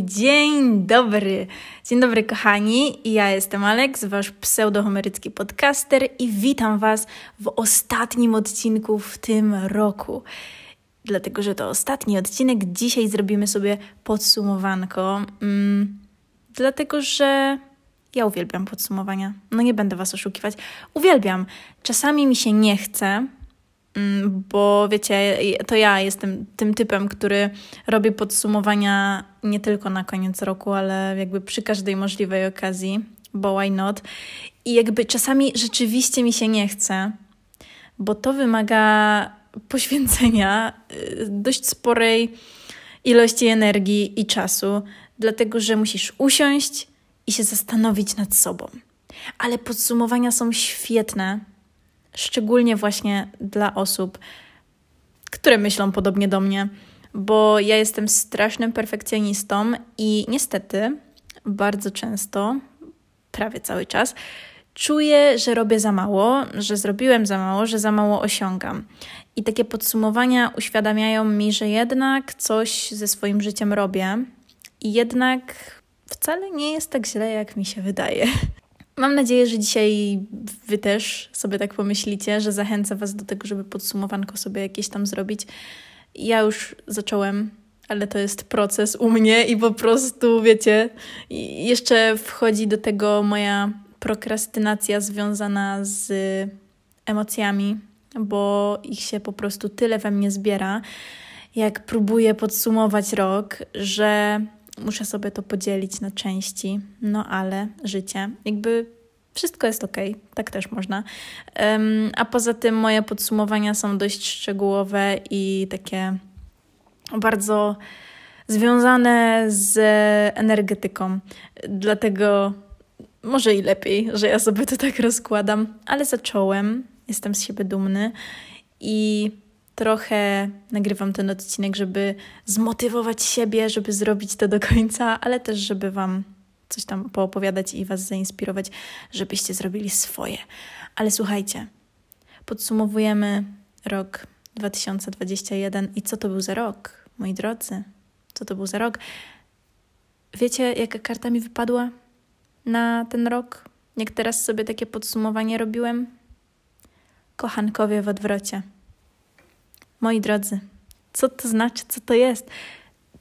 Dzień dobry. Dzień dobry, kochani. Ja jestem Alex, wasz pseudohomerycki podcaster i witam was w ostatnim odcinku w tym roku. Dlatego, że to ostatni odcinek, dzisiaj zrobimy sobie podsumowanko. Mm, dlatego, że ja uwielbiam podsumowania. No nie będę was oszukiwać. Uwielbiam. Czasami mi się nie chce, bo wiecie, to ja jestem tym typem, który robi podsumowania nie tylko na koniec roku, ale jakby przy każdej możliwej okazji, bo why not? I jakby czasami rzeczywiście mi się nie chce, bo to wymaga poświęcenia y, dość sporej ilości energii i czasu, dlatego że musisz usiąść i się zastanowić nad sobą. Ale podsumowania są świetne, szczególnie właśnie dla osób, które myślą podobnie do mnie, bo ja jestem strasznym perfekcjonistą i niestety bardzo często, prawie cały czas, czuję, że robię za mało, że zrobiłem za mało, że za mało osiągam. I takie podsumowania uświadamiają mi, że jednak coś ze swoim życiem robię i jednak wcale nie jest tak źle, jak mi się wydaje. Mam nadzieję, że dzisiaj Wy też sobie tak pomyślicie, że zachęcę Was do tego, żeby podsumowanko sobie jakieś tam zrobić. Ja już zacząłem, ale to jest proces u mnie i po prostu, wiecie, jeszcze wchodzi do tego moja prokrastynacja związana z emocjami, bo ich się po prostu tyle we mnie zbiera, jak próbuję podsumować rok, że muszę sobie to podzielić na części, no ale życie, jakby wszystko jest ok, tak też można. Um, a poza tym moje podsumowania są dość szczegółowe i takie bardzo związane z energetyką. Dlatego może i lepiej, że ja sobie to tak rozkładam, ale zacząłem, jestem z siebie dumny i trochę nagrywam ten odcinek, żeby zmotywować siebie, żeby zrobić to do końca, ale też, żeby Wam coś tam poopowiadać i Was zainspirować, żebyście zrobili swoje. Ale słuchajcie, podsumowujemy rok 2021 i co to był za rok, moi drodzy? Co to był za rok? Wiecie, jaka karta mi wypadła na ten rok? Jak teraz sobie takie podsumowanie robiłem? Kochankowie w odwrocie. Moi drodzy, co to znaczy, co to jest?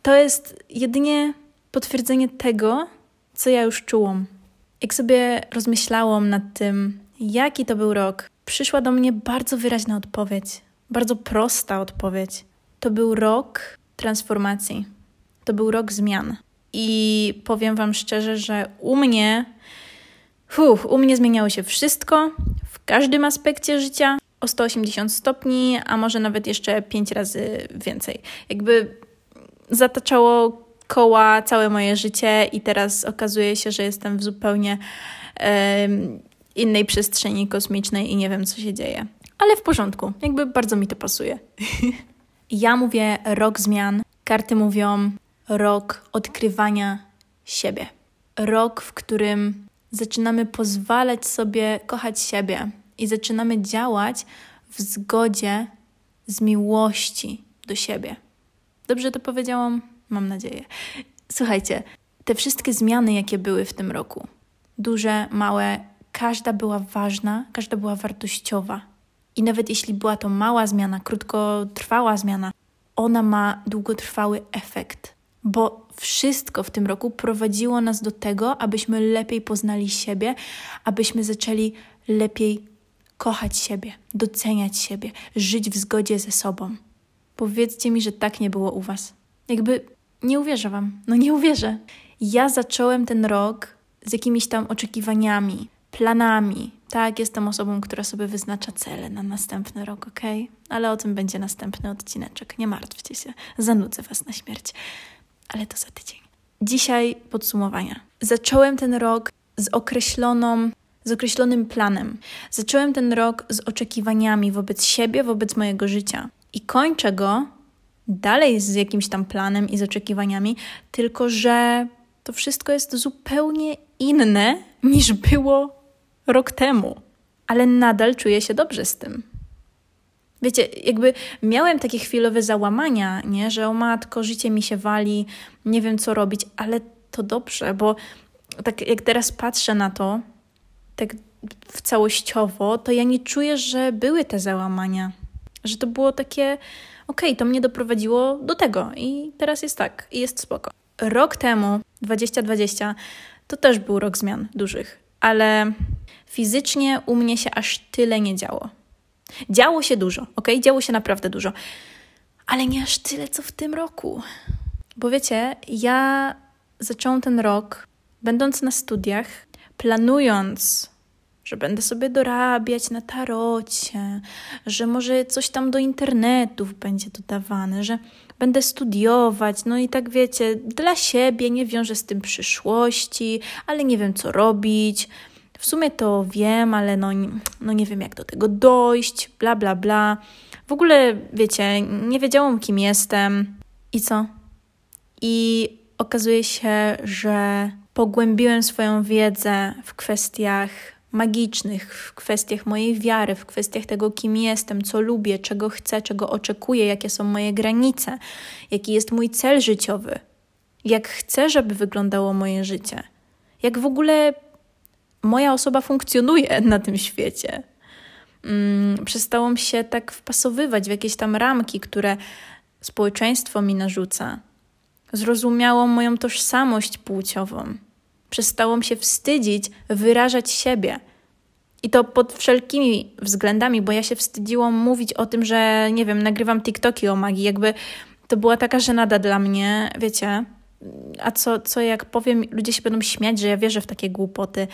To jest jedynie potwierdzenie tego, co ja już czułam. Jak sobie rozmyślałam nad tym, jaki to był rok, przyszła do mnie bardzo wyraźna odpowiedź, bardzo prosta odpowiedź. To był rok transformacji, to był rok zmian. I powiem Wam szczerze, że u mnie, u mnie zmieniało się wszystko w każdym aspekcie życia o 180 stopni, a może nawet jeszcze 5 razy więcej. Jakby zataczało koła całe moje życie i teraz okazuje się, że jestem w zupełnie um, innej przestrzeni kosmicznej i nie wiem, co się dzieje. Ale w porządku, jakby bardzo mi to pasuje. ja mówię rok zmian, karty mówią rok odkrywania siebie. Rok, w którym zaczynamy pozwalać sobie kochać siebie i zaczynamy działać w zgodzie z miłości do siebie. Dobrze to powiedziałam? Mam nadzieję. Słuchajcie, te wszystkie zmiany, jakie były w tym roku, duże, małe, każda była ważna, każda była wartościowa. I nawet jeśli była to mała zmiana, krótkotrwała zmiana, ona ma długotrwały efekt, bo wszystko w tym roku prowadziło nas do tego, abyśmy lepiej poznali siebie, abyśmy zaczęli lepiej kochać siebie, doceniać siebie, żyć w zgodzie ze sobą. Powiedzcie mi, że tak nie było u Was. Jakby nie uwierzę Wam, no nie uwierzę. Ja zacząłem ten rok z jakimiś tam oczekiwaniami, planami. Tak, jestem osobą, która sobie wyznacza cele na następny rok, ok? Ale o tym będzie następny odcineczek. Nie martwcie się, zanudzę Was na śmierć. Ale to za tydzień. Dzisiaj podsumowania. Zacząłem ten rok z określoną z określonym planem. Zacząłem ten rok z oczekiwaniami wobec siebie, wobec mojego życia i kończę go dalej z jakimś tam planem i z oczekiwaniami, tylko że to wszystko jest zupełnie inne niż było rok temu, ale nadal czuję się dobrze z tym. Wiecie, jakby miałem takie chwilowe załamania, nie? że o matko, życie mi się wali, nie wiem co robić, ale to dobrze, bo tak jak teraz patrzę na to, tak w całościowo, to ja nie czuję, że były te załamania. Że to było takie, okej, okay, to mnie doprowadziło do tego i teraz jest tak, i jest spoko. Rok temu, 2020, to też był rok zmian dużych, ale fizycznie u mnie się aż tyle nie działo. Działo się dużo, ok? Działo się naprawdę dużo, ale nie aż tyle, co w tym roku. Bo wiecie, ja zaczęłam ten rok, będąc na studiach, planując, że będę sobie dorabiać na tarocie, że może coś tam do internetów będzie dodawane, że będę studiować, no i tak wiecie, dla siebie, nie wiążę z tym przyszłości, ale nie wiem co robić. W sumie to wiem, ale no, no nie wiem jak do tego dojść, bla bla bla. W ogóle, wiecie, nie wiedziałam kim jestem i co. I okazuje się, że pogłębiłem swoją wiedzę w kwestiach magicznych, w kwestiach mojej wiary, w kwestiach tego, kim jestem, co lubię, czego chcę, czego oczekuję, jakie są moje granice, jaki jest mój cel życiowy, jak chcę, żeby wyglądało moje życie, jak w ogóle moja osoba funkcjonuje na tym świecie. Mm, przestałam się tak wpasowywać w jakieś tam ramki, które społeczeństwo mi narzuca. Zrozumiałam moją tożsamość płciową Przestałam się wstydzić wyrażać siebie. I to pod wszelkimi względami, bo ja się wstydziłam mówić o tym, że nie wiem, nagrywam TikToki o magii. Jakby to była taka żenada dla mnie, wiecie. A co, co jak powiem, ludzie się będą śmiać, że ja wierzę w takie głupoty.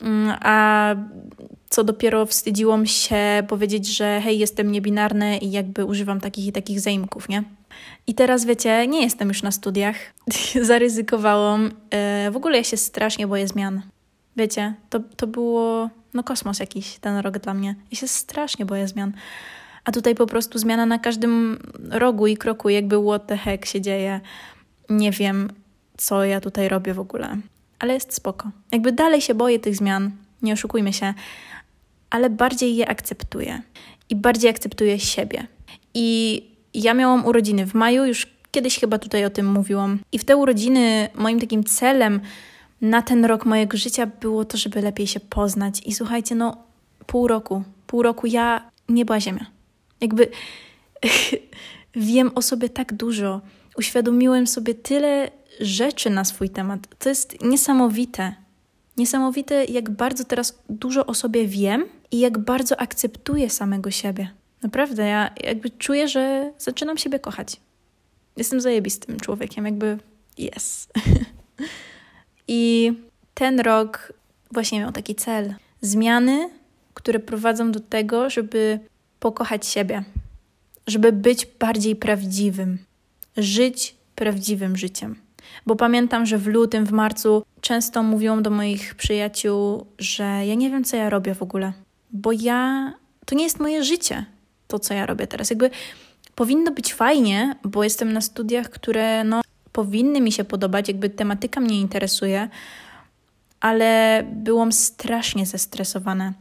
Mm, a co dopiero wstydziłam się powiedzieć, że hej, jestem niebinarny i jakby używam takich i takich zaimków, nie? I teraz wiecie, nie jestem już na studiach. Zaryzykowałam. E, w ogóle ja się strasznie boję zmian. Wiecie, to, to było no kosmos jakiś ten rok dla mnie. Ja się strasznie boję zmian. A tutaj po prostu zmiana na każdym rogu i kroku, jakby what the heck się dzieje. Nie wiem, co ja tutaj robię w ogóle. Ale jest spoko. Jakby dalej się boję tych zmian, nie oszukujmy się, ale bardziej je akceptuję. I bardziej akceptuję siebie. I ja miałam urodziny w maju, już kiedyś chyba tutaj o tym mówiłam. I w te urodziny moim takim celem na ten rok mojego życia było to, żeby lepiej się poznać. I słuchajcie, no pół roku, pół roku ja nie była ziemia. Jakby wiem o sobie tak dużo. Uświadomiłem sobie tyle rzeczy na swój temat. To jest niesamowite. Niesamowite, jak bardzo teraz dużo o sobie wiem i jak bardzo akceptuję samego siebie. Naprawdę, ja jakby czuję, że zaczynam siebie kochać. Jestem zajebistym człowiekiem, jakby yes. I ten rok właśnie miał taki cel. Zmiany, które prowadzą do tego, żeby pokochać siebie, żeby być bardziej prawdziwym, żyć prawdziwym życiem. Bo pamiętam, że w lutym, w marcu często mówiłam do moich przyjaciół, że ja nie wiem, co ja robię w ogóle, bo ja to nie jest moje życie to, co ja robię teraz. Jakby powinno być fajnie, bo jestem na studiach, które no, powinny mi się podobać, jakby tematyka mnie interesuje, ale byłam strasznie zestresowana.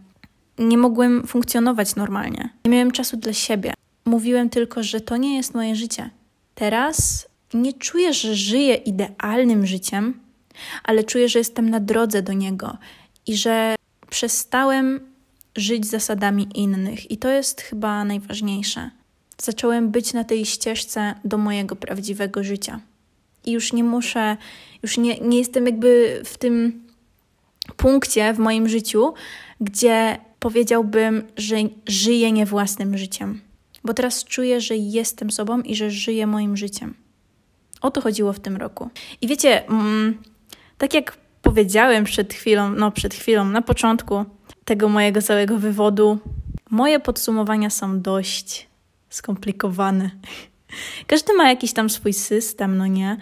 Nie mogłem funkcjonować normalnie. Nie miałem czasu dla siebie. Mówiłem tylko, że to nie jest moje życie. Teraz nie czuję, że żyję idealnym życiem, ale czuję, że jestem na drodze do niego i że przestałem żyć zasadami innych, i to jest chyba najważniejsze. Zacząłem być na tej ścieżce do mojego prawdziwego życia. I już nie muszę, już nie, nie jestem jakby w tym punkcie w moim życiu, gdzie powiedziałbym, że żyję nie własnym życiem. Bo teraz czuję, że jestem sobą i że żyję moim życiem. O to chodziło w tym roku. I wiecie, mm, tak jak powiedziałem przed chwilą, no przed chwilą, na początku, tego mojego całego wywodu. Moje podsumowania są dość skomplikowane. Każdy ma jakiś tam swój system, no nie?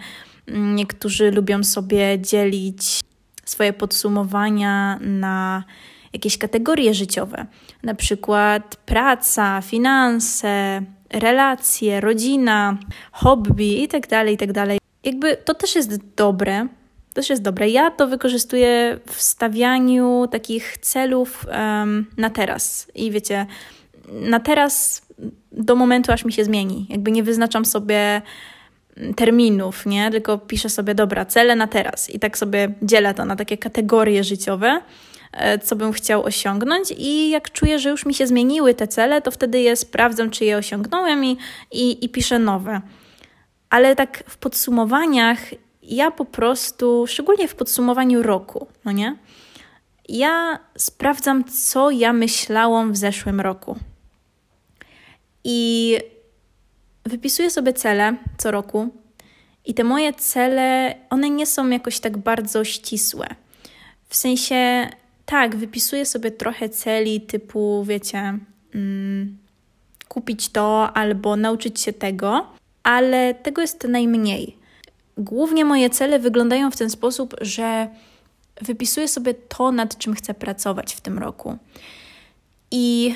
Niektórzy lubią sobie dzielić swoje podsumowania na jakieś kategorie życiowe, na przykład praca, finanse, relacje, rodzina, hobby itd., tak itd. Tak Jakby to też jest dobre, też jest dobre. Ja to wykorzystuję w stawianiu takich celów um, na teraz. I wiecie, na teraz, do momentu, aż mi się zmieni. Jakby nie wyznaczam sobie terminów, nie? Tylko piszę sobie, dobra, cele na teraz. I tak sobie dzielę to na takie kategorie życiowe, e, co bym chciał osiągnąć. I jak czuję, że już mi się zmieniły te cele, to wtedy je sprawdzam, czy je osiągnąłem i, i, i piszę nowe. Ale tak w podsumowaniach, ja po prostu, szczególnie w podsumowaniu roku, no nie? Ja sprawdzam, co ja myślałam w zeszłym roku. I wypisuję sobie cele co roku i te moje cele, one nie są jakoś tak bardzo ścisłe. W sensie, tak, wypisuję sobie trochę celi typu, wiecie, mm, kupić to albo nauczyć się tego, ale tego jest najmniej. Głównie moje cele wyglądają w ten sposób, że wypisuję sobie to, nad czym chcę pracować w tym roku. I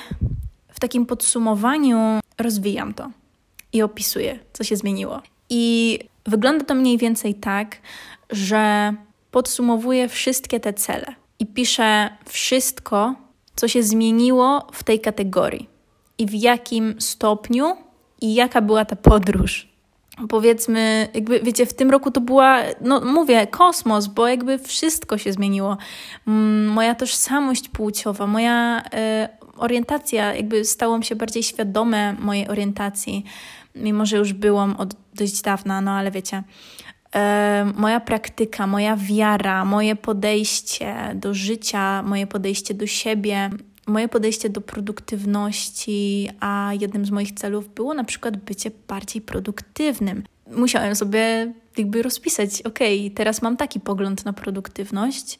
w takim podsumowaniu rozwijam to i opisuję, co się zmieniło. I wygląda to mniej więcej tak, że podsumowuję wszystkie te cele i piszę wszystko, co się zmieniło w tej kategorii i w jakim stopniu i jaka była ta podróż. Powiedzmy, jakby wiecie, w tym roku to była, no mówię, kosmos, bo jakby wszystko się zmieniło. Mm, moja tożsamość płciowa, moja y, orientacja, jakby stałam się bardziej świadome mojej orientacji mimo że już byłam od dość dawna, no ale wiecie, moja praktyka, moja wiara, moje podejście do życia, moje podejście do siebie, moje podejście do produktywności, a jednym z moich celów było na przykład bycie bardziej produktywnym. Musiałem sobie jakby rozpisać, ok, teraz mam taki pogląd na produktywność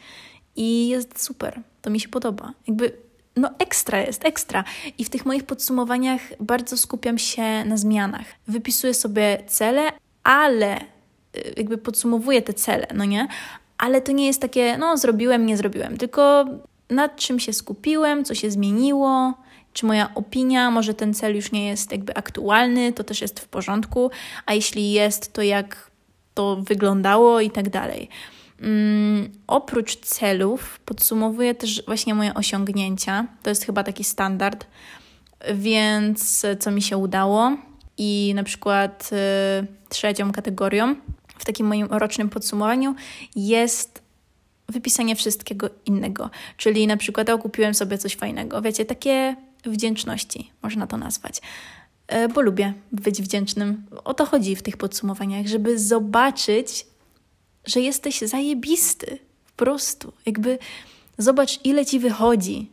i jest super, to mi się podoba. Jakby no ekstra jest, ekstra. I w tych moich podsumowaniach bardzo skupiam się na zmianach. Wypisuję sobie cele, ale y, jakby podsumowuję te cele, no nie? Ale to nie jest takie, no zrobiłem, nie zrobiłem, tylko nad czym się skupiłem, co się zmieniło, czy moja opinia, może ten cel już nie jest jakby aktualny, to też jest w porządku, a jeśli jest, to jak to wyglądało i tak dalej. Mm, oprócz celów podsumowuję też właśnie moje osiągnięcia. To jest chyba taki standard, więc co mi się udało. I na przykład y, trzecią kategorią w takim moim rocznym podsumowaniu jest wypisanie wszystkiego innego. Czyli na przykład, o, kupiłem sobie coś fajnego. Wiecie, takie wdzięczności można to nazwać. Y, bo lubię być wdzięcznym. O to chodzi w tych podsumowaniach, żeby zobaczyć, że jesteś zajebisty. Po prostu. Jakby zobacz, ile ci wychodzi.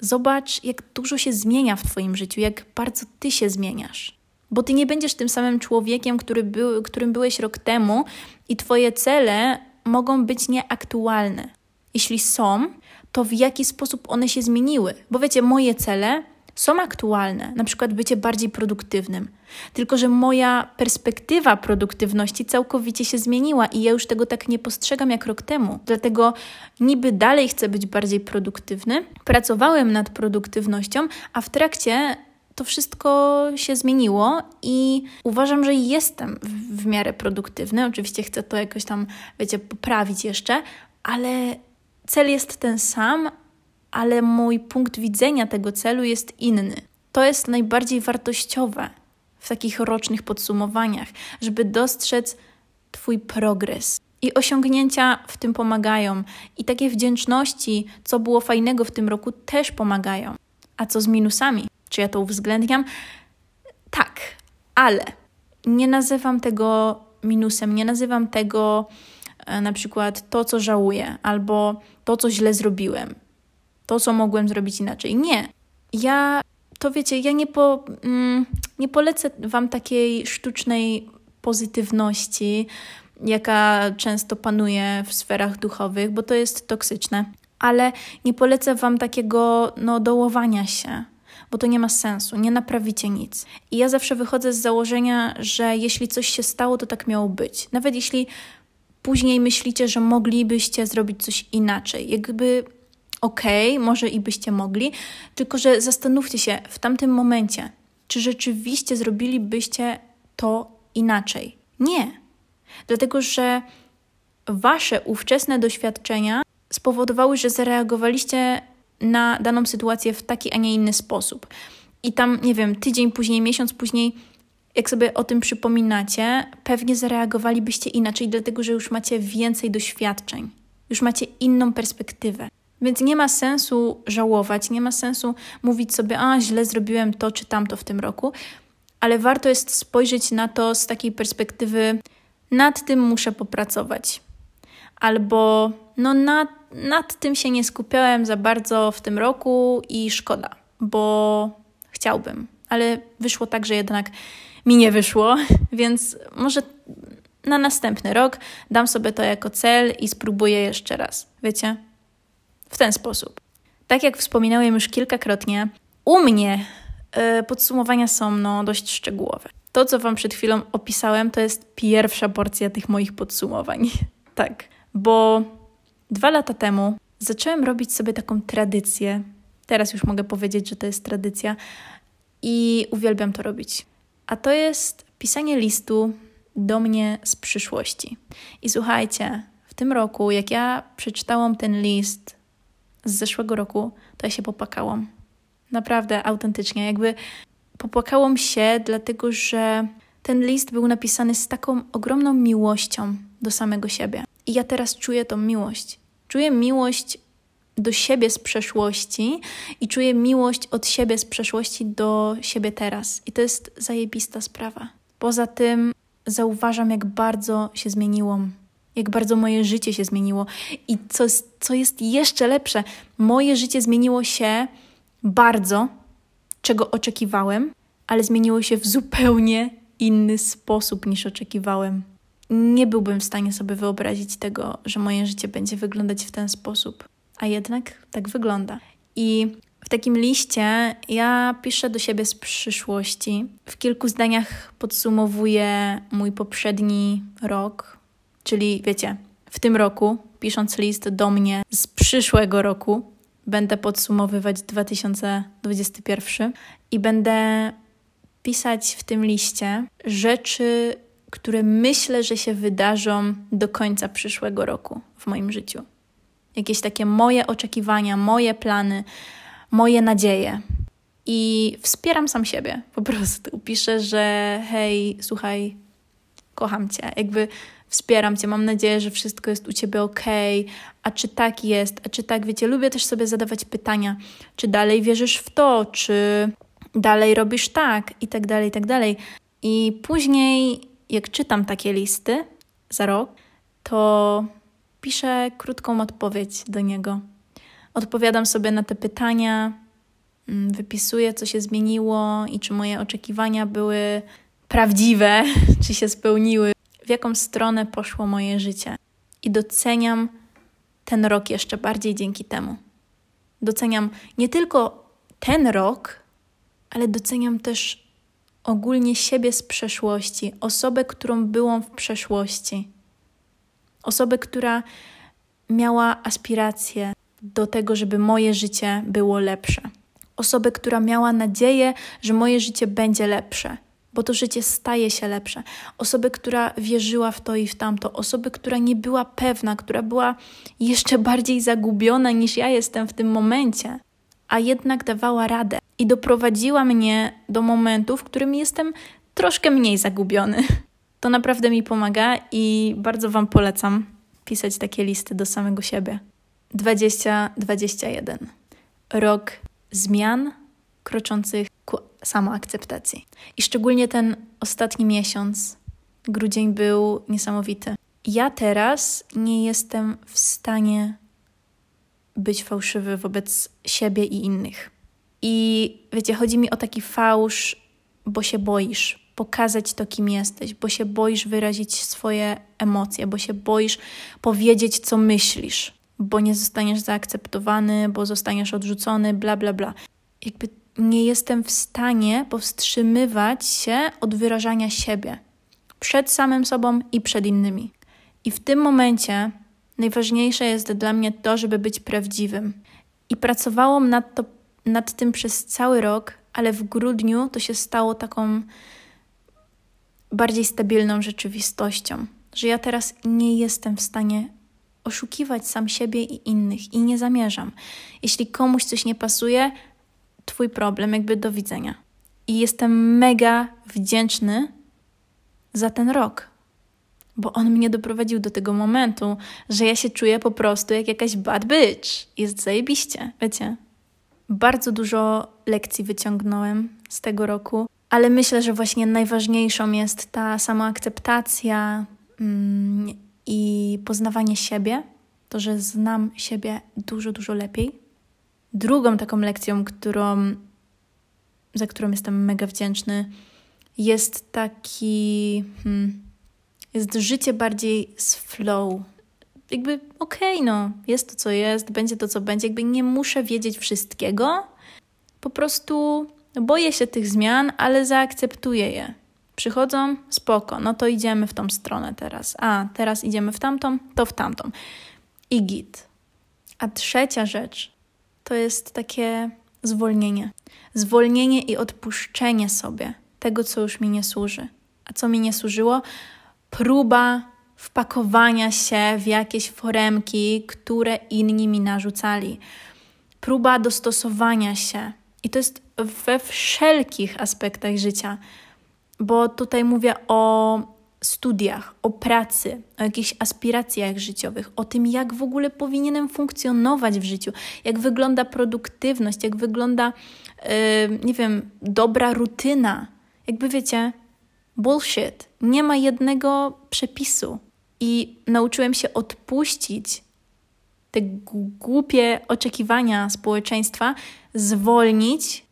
Zobacz, jak dużo się zmienia w Twoim życiu, jak bardzo Ty się zmieniasz. Bo Ty nie będziesz tym samym człowiekiem, który był, którym byłeś rok temu, i Twoje cele mogą być nieaktualne. Jeśli są, to w jaki sposób one się zmieniły? Bo wiecie, moje cele są aktualne, na przykład bycie bardziej produktywnym. Tylko, że moja perspektywa produktywności całkowicie się zmieniła i ja już tego tak nie postrzegam jak rok temu. Dlatego niby dalej chcę być bardziej produktywny. Pracowałem nad produktywnością, a w trakcie to wszystko się zmieniło i uważam, że jestem w, w miarę produktywny. Oczywiście chcę to jakoś tam, wiecie, poprawić jeszcze, ale cel jest ten sam, ale mój punkt widzenia tego celu jest inny. To jest najbardziej wartościowe w takich rocznych podsumowaniach, żeby dostrzec Twój progres. I osiągnięcia w tym pomagają, i takie wdzięczności, co było fajnego w tym roku, też pomagają. A co z minusami? Czy ja to uwzględniam? Tak, ale nie nazywam tego minusem, nie nazywam tego e, na przykład to, co żałuję, albo to, co źle zrobiłem, to, co mogłem zrobić inaczej. Nie. Ja, to wiecie, ja nie, po, mm, nie polecę Wam takiej sztucznej pozytywności, jaka często panuje w sferach duchowych, bo to jest toksyczne. Ale nie polecę Wam takiego no, dołowania się, bo to nie ma sensu, nie naprawicie nic. I ja zawsze wychodzę z założenia, że jeśli coś się stało, to tak miało być. Nawet jeśli później myślicie, że moglibyście zrobić coś inaczej. Jakby okej, okay, może i byście mogli, tylko że zastanówcie się w tamtym momencie, czy rzeczywiście zrobilibyście to inaczej. Nie. Dlatego, że wasze ówczesne doświadczenia spowodowały, że zareagowaliście na daną sytuację w taki, a nie inny sposób. i tam, nie wiem, tydzień później, miesiąc później, jak sobie o tym przypominacie, pewnie zareagowalibyście inaczej, dlatego że już macie więcej doświadczeń, już macie inną perspektywę. Więc nie ma sensu żałować, nie ma sensu mówić sobie, a źle zrobiłem to czy tamto w tym roku, ale warto jest spojrzeć na to z takiej perspektywy, nad tym muszę popracować. Albo no nad, nad tym się nie skupiałem za bardzo w tym roku i szkoda, bo chciałbym, ale wyszło tak, że jednak mi nie wyszło, więc może na następny rok dam sobie to jako cel i spróbuję jeszcze raz. Wiecie? W ten sposób. Tak jak wspominałem już kilkakrotnie, u mnie y, podsumowania są no, dość szczegółowe. To, co Wam przed chwilą opisałem, to jest pierwsza porcja tych moich podsumowań. tak, bo dwa lata temu zacząłem robić sobie taką tradycję. Teraz już mogę powiedzieć, że to jest tradycja i uwielbiam to robić. A to jest pisanie listu do mnie z przyszłości. I słuchajcie, w tym roku, jak ja przeczytałam ten list z zeszłego roku, to ja się popłakałam. Naprawdę, autentycznie. Jakby popłakałam się, dlatego że ten list był napisany z taką ogromną miłością do samego siebie. I ja teraz czuję tą miłość. Czuję miłość do siebie z przeszłości i czuję miłość od siebie z przeszłości do siebie teraz. I to jest zajebista sprawa. Poza tym zauważam, jak bardzo się zmieniłam, jak bardzo moje życie się zmieniło. I co, co jest jeszcze lepsze, moje życie zmieniło się bardzo, czego oczekiwałem, ale zmieniło się w zupełnie inny sposób niż oczekiwałem. Nie byłbym w stanie sobie wyobrazić tego, że moje życie będzie wyglądać w ten sposób a jednak tak wygląda. I w takim liście ja piszę do siebie z przyszłości. W kilku zdaniach podsumowuję mój poprzedni rok, czyli wiecie, w tym roku, pisząc list do mnie z przyszłego roku, będę podsumowywać 2021 i będę pisać w tym liście rzeczy, które myślę, że się wydarzą do końca przyszłego roku w moim życiu jakieś takie moje oczekiwania, moje plany, moje nadzieje. I wspieram sam siebie po prostu. Piszę, że hej, słuchaj, kocham cię. Jakby wspieram cię, mam nadzieję, że wszystko jest u ciebie ok. A czy tak jest? A czy tak, wiecie, lubię też sobie zadawać pytania, czy dalej wierzysz w to, czy dalej robisz tak i tak dalej, i tak dalej. I później, jak czytam takie listy za rok, to piszę krótką odpowiedź do niego. Odpowiadam sobie na te pytania, mm, wypisuję, co się zmieniło i czy moje oczekiwania były prawdziwe, czy się spełniły, w jaką stronę poszło moje życie. I doceniam ten rok jeszcze bardziej dzięki temu. Doceniam nie tylko ten rok, ale doceniam też ogólnie siebie z przeszłości, osobę, którą byłam w przeszłości osobę, która miała aspiracje do tego, żeby moje życie było lepsze. Osobę, która miała nadzieję, że moje życie będzie lepsze, bo to życie staje się lepsze. Osobę, która wierzyła w to i w tamto. Osobę, która nie była pewna, która była jeszcze bardziej zagubiona niż ja jestem w tym momencie, a jednak dawała radę i doprowadziła mnie do momentu, w którym jestem troszkę mniej zagubiony. To naprawdę mi pomaga i bardzo Wam polecam pisać takie listy do samego siebie. 2021. Rok zmian kroczących ku samoakceptacji. I szczególnie ten ostatni miesiąc, grudzień, był niesamowity. Ja teraz nie jestem w stanie być fałszywy wobec siebie i innych. I wiecie, chodzi mi o taki fałsz, bo się boisz, pokazać to, kim jesteś, bo się boisz wyrazić swoje emocje, bo się boisz powiedzieć, co myślisz, bo nie zostaniesz zaakceptowany, bo zostaniesz odrzucony, bla, bla, bla. Jakby nie jestem w stanie powstrzymywać się od wyrażania siebie przed samym sobą i przed innymi. I w tym momencie najważniejsze jest dla mnie to, żeby być prawdziwym. I pracowałam nad, to, nad tym przez cały rok, ale w grudniu to się stało taką bardziej stabilną rzeczywistością, że ja teraz nie jestem w stanie oszukiwać sam siebie i innych i nie zamierzam. Jeśli komuś coś nie pasuje, Twój problem, jakby do widzenia. I jestem mega wdzięczny za ten rok, bo on mnie doprowadził do tego momentu, że ja się czuję po prostu jak jakaś bad bitch. Jest zajebiście, wiecie. Bardzo dużo lekcji wyciągnąłem z tego roku, ale myślę, że właśnie najważniejszą jest ta samoakceptacja mm, i poznawanie siebie, to, że znam siebie dużo, dużo lepiej. Drugą taką lekcją, którą, za którą jestem mega wdzięczny, jest taki. Hmm, jest życie bardziej z flow. Jakby okej, okay, no, jest to co jest, będzie to co będzie, jakby nie muszę wiedzieć wszystkiego. Po prostu boję się tych zmian, ale zaakceptuję je. Przychodzą, spoko, no to idziemy w tą stronę teraz. A, teraz idziemy w tamtą, to w tamtą. I git. A trzecia rzecz to jest takie zwolnienie. Zwolnienie i odpuszczenie sobie tego, co już mi nie służy. A co mi nie służyło? Próba wpakowania się w jakieś foremki, które inni mi narzucali. Próba dostosowania się. I to jest we wszelkich aspektach życia, bo tutaj mówię o studiach, o pracy, o jakichś aspiracjach życiowych, o tym, jak w ogóle powinienem funkcjonować w życiu, jak wygląda produktywność, jak wygląda, yy, nie wiem, dobra rutyna. Jakby wiecie, bullshit. Nie ma jednego przepisu. I nauczyłem się odpuścić te głupie oczekiwania społeczeństwa, zwolnić,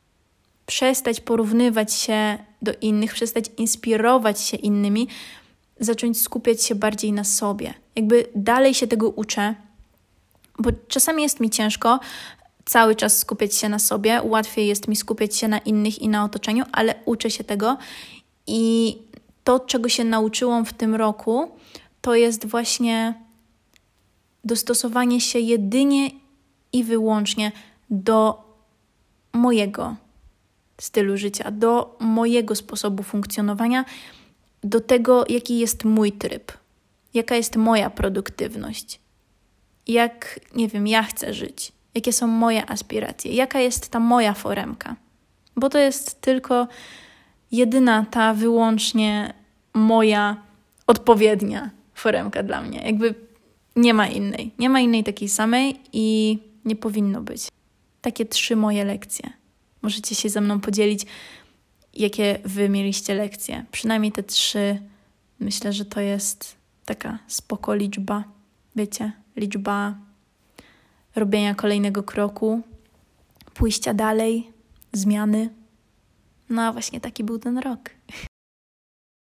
przestać porównywać się do innych, przestać inspirować się innymi, zacząć skupiać się bardziej na sobie. Jakby dalej się tego uczę, bo czasami jest mi ciężko cały czas skupiać się na sobie, łatwiej jest mi skupiać się na innych i na otoczeniu, ale uczę się tego i to, czego się nauczyłam w tym roku, to jest właśnie dostosowanie się jedynie i wyłącznie do mojego stylu życia, do mojego sposobu funkcjonowania, do tego, jaki jest mój tryb, jaka jest moja produktywność, jak, nie wiem, ja chcę żyć, jakie są moje aspiracje, jaka jest ta moja foremka. Bo to jest tylko jedyna ta wyłącznie moja odpowiednia foremka dla mnie. Jakby nie ma innej. Nie ma innej takiej samej i nie powinno być. Takie trzy moje lekcje. Możecie się ze mną podzielić, jakie wy mieliście lekcje. Przynajmniej te trzy. Myślę, że to jest taka spoko liczba. Wiecie, liczba robienia kolejnego kroku, pójścia dalej, zmiany. No a właśnie taki był ten rok.